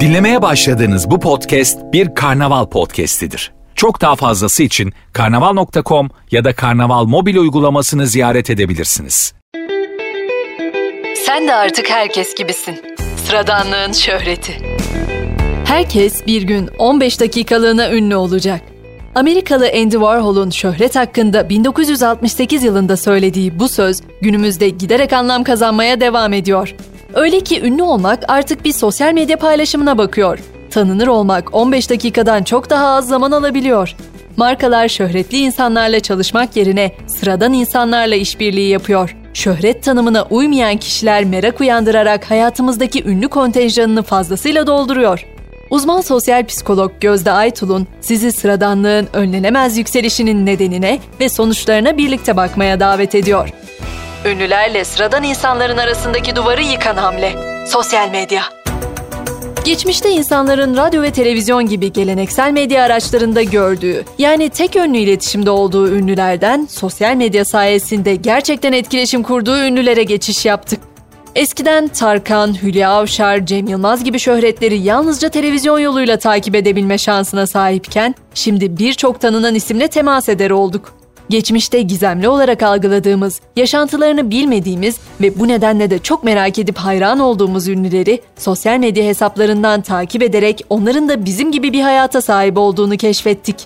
Dinlemeye başladığınız bu podcast bir karnaval podcastidir. Çok daha fazlası için karnaval.com ya da karnaval mobil uygulamasını ziyaret edebilirsiniz. Sen de artık herkes gibisin. Sıradanlığın şöhreti. Herkes bir gün 15 dakikalığına ünlü olacak. Amerikalı Andy Warhol'un şöhret hakkında 1968 yılında söylediği bu söz günümüzde giderek anlam kazanmaya devam ediyor. Öyle ki ünlü olmak artık bir sosyal medya paylaşımına bakıyor. Tanınır olmak 15 dakikadan çok daha az zaman alabiliyor. Markalar şöhretli insanlarla çalışmak yerine sıradan insanlarla işbirliği yapıyor. Şöhret tanımına uymayan kişiler merak uyandırarak hayatımızdaki ünlü kontenjanını fazlasıyla dolduruyor. Uzman sosyal psikolog Gözde Aytul'un sizi sıradanlığın önlenemez yükselişinin nedenine ve sonuçlarına birlikte bakmaya davet ediyor. Ünlülerle sıradan insanların arasındaki duvarı yıkan hamle. Sosyal medya. Geçmişte insanların radyo ve televizyon gibi geleneksel medya araçlarında gördüğü, yani tek yönlü iletişimde olduğu ünlülerden sosyal medya sayesinde gerçekten etkileşim kurduğu ünlülere geçiş yaptık. Eskiden Tarkan, Hülya Avşar, Cem Yılmaz gibi şöhretleri yalnızca televizyon yoluyla takip edebilme şansına sahipken, şimdi birçok tanınan isimle temas eder olduk. Geçmişte gizemli olarak algıladığımız, yaşantılarını bilmediğimiz ve bu nedenle de çok merak edip hayran olduğumuz ünlüleri sosyal medya hesaplarından takip ederek onların da bizim gibi bir hayata sahip olduğunu keşfettik.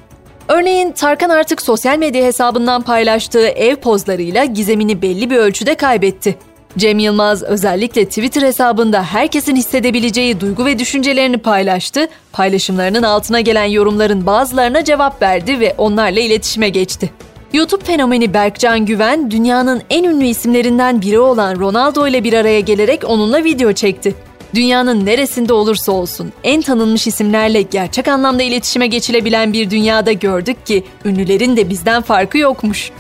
Örneğin Tarkan artık sosyal medya hesabından paylaştığı ev pozlarıyla gizemini belli bir ölçüde kaybetti. Cem Yılmaz özellikle Twitter hesabında herkesin hissedebileceği duygu ve düşüncelerini paylaştı, paylaşımlarının altına gelen yorumların bazılarına cevap verdi ve onlarla iletişime geçti. YouTube fenomeni Berkcan Güven, dünyanın en ünlü isimlerinden biri olan Ronaldo ile bir araya gelerek onunla video çekti. Dünyanın neresinde olursa olsun en tanınmış isimlerle gerçek anlamda iletişime geçilebilen bir dünyada gördük ki ünlülerin de bizden farkı yokmuş.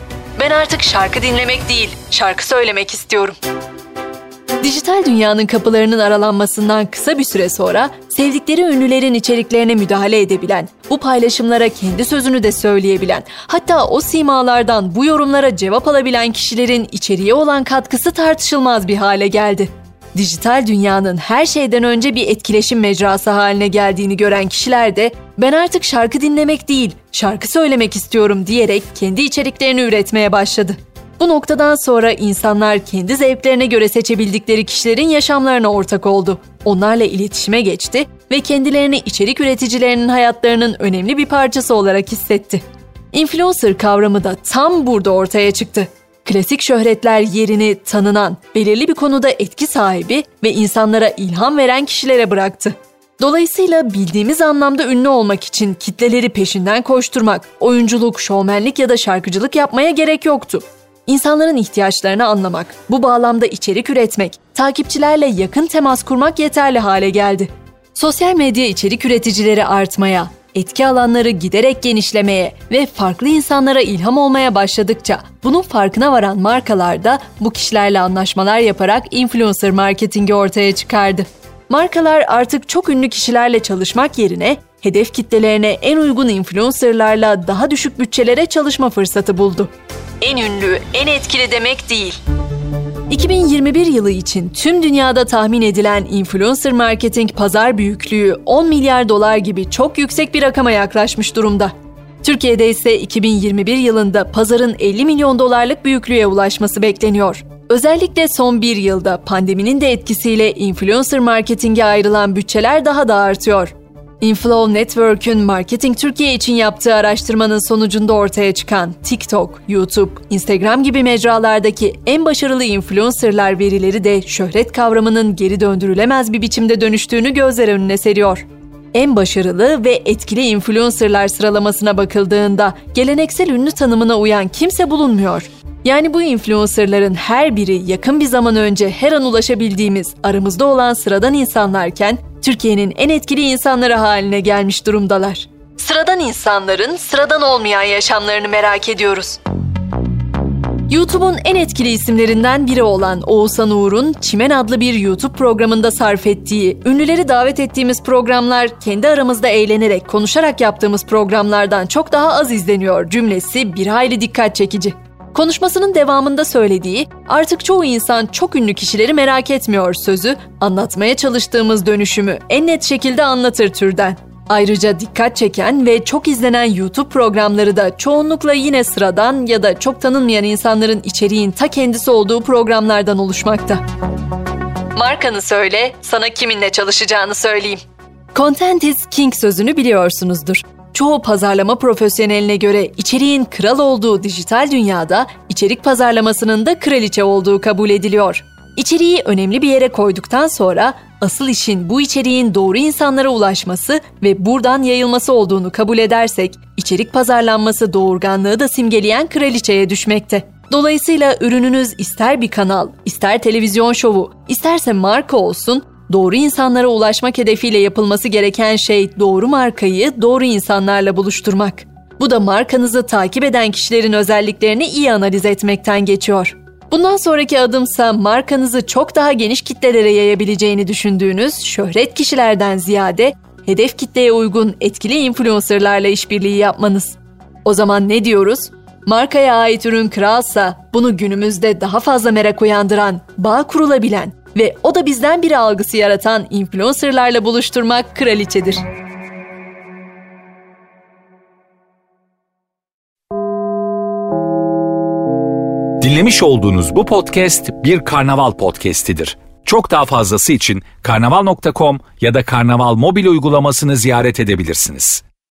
Ben artık şarkı dinlemek değil, şarkı söylemek istiyorum. Dijital dünyanın kapılarının aralanmasından kısa bir süre sonra sevdikleri ünlülerin içeriklerine müdahale edebilen, bu paylaşımlara kendi sözünü de söyleyebilen, hatta o simalardan bu yorumlara cevap alabilen kişilerin içeriye olan katkısı tartışılmaz bir hale geldi. Dijital dünyanın her şeyden önce bir etkileşim mecrası haline geldiğini gören kişiler de ben artık şarkı dinlemek değil, şarkı söylemek istiyorum diyerek kendi içeriklerini üretmeye başladı. Bu noktadan sonra insanlar kendi zevklerine göre seçebildikleri kişilerin yaşamlarına ortak oldu. Onlarla iletişime geçti ve kendilerini içerik üreticilerinin hayatlarının önemli bir parçası olarak hissetti. Influencer kavramı da tam burada ortaya çıktı. Klasik şöhretler yerini tanınan, belirli bir konuda etki sahibi ve insanlara ilham veren kişilere bıraktı. Dolayısıyla bildiğimiz anlamda ünlü olmak için kitleleri peşinden koşturmak, oyunculuk, şovmenlik ya da şarkıcılık yapmaya gerek yoktu. İnsanların ihtiyaçlarını anlamak, bu bağlamda içerik üretmek, takipçilerle yakın temas kurmak yeterli hale geldi. Sosyal medya içerik üreticileri artmaya, etki alanları giderek genişlemeye ve farklı insanlara ilham olmaya başladıkça bunun farkına varan markalar da bu kişilerle anlaşmalar yaparak influencer marketingi ortaya çıkardı. Markalar artık çok ünlü kişilerle çalışmak yerine hedef kitlelerine en uygun influencerlarla daha düşük bütçelere çalışma fırsatı buldu en ünlü, en etkili demek değil. 2021 yılı için tüm dünyada tahmin edilen influencer marketing pazar büyüklüğü 10 milyar dolar gibi çok yüksek bir rakama yaklaşmış durumda. Türkiye'de ise 2021 yılında pazarın 50 milyon dolarlık büyüklüğe ulaşması bekleniyor. Özellikle son bir yılda pandeminin de etkisiyle influencer marketinge ayrılan bütçeler daha da artıyor. Inflow Network'ün Marketing Türkiye için yaptığı araştırmanın sonucunda ortaya çıkan TikTok, YouTube, Instagram gibi mecralardaki en başarılı influencerlar verileri de şöhret kavramının geri döndürülemez bir biçimde dönüştüğünü gözler önüne seriyor. En başarılı ve etkili influencerlar sıralamasına bakıldığında geleneksel ünlü tanımına uyan kimse bulunmuyor. Yani bu influencerların her biri yakın bir zaman önce her an ulaşabildiğimiz aramızda olan sıradan insanlarken Türkiye'nin en etkili insanları haline gelmiş durumdalar. Sıradan insanların sıradan olmayan yaşamlarını merak ediyoruz. YouTube'un en etkili isimlerinden biri olan Oğuzhan Uğur'un Çimen adlı bir YouTube programında sarf ettiği, ünlüleri davet ettiğimiz programlar kendi aramızda eğlenerek, konuşarak yaptığımız programlardan çok daha az izleniyor cümlesi bir hayli dikkat çekici. Konuşmasının devamında söylediği artık çoğu insan çok ünlü kişileri merak etmiyor sözü anlatmaya çalıştığımız dönüşümü en net şekilde anlatır türden. Ayrıca dikkat çeken ve çok izlenen YouTube programları da çoğunlukla yine sıradan ya da çok tanınmayan insanların içeriğin ta kendisi olduğu programlardan oluşmakta. Markanı söyle, sana kiminle çalışacağını söyleyeyim. Content is king sözünü biliyorsunuzdur. Çoğu pazarlama profesyoneline göre içeriğin kral olduğu dijital dünyada içerik pazarlamasının da kraliçe olduğu kabul ediliyor. İçeriği önemli bir yere koyduktan sonra asıl işin bu içeriğin doğru insanlara ulaşması ve buradan yayılması olduğunu kabul edersek, içerik pazarlanması doğurganlığı da simgeleyen kraliçeye düşmekte. Dolayısıyla ürününüz ister bir kanal, ister televizyon şovu, isterse marka olsun, doğru insanlara ulaşmak hedefiyle yapılması gereken şey doğru markayı doğru insanlarla buluşturmak. Bu da markanızı takip eden kişilerin özelliklerini iyi analiz etmekten geçiyor. Bundan sonraki adımsa markanızı çok daha geniş kitlelere yayabileceğini düşündüğünüz şöhret kişilerden ziyade hedef kitleye uygun etkili influencerlarla işbirliği yapmanız. O zaman ne diyoruz? Markaya ait ürün kralsa bunu günümüzde daha fazla merak uyandıran, bağ kurulabilen ve o da bizden biri algısı yaratan influencerlarla buluşturmak kraliçedir. Dinlemiş olduğunuz bu podcast bir karnaval podcastidir. Çok daha fazlası için karnaval.com ya da karnaval mobil uygulamasını ziyaret edebilirsiniz.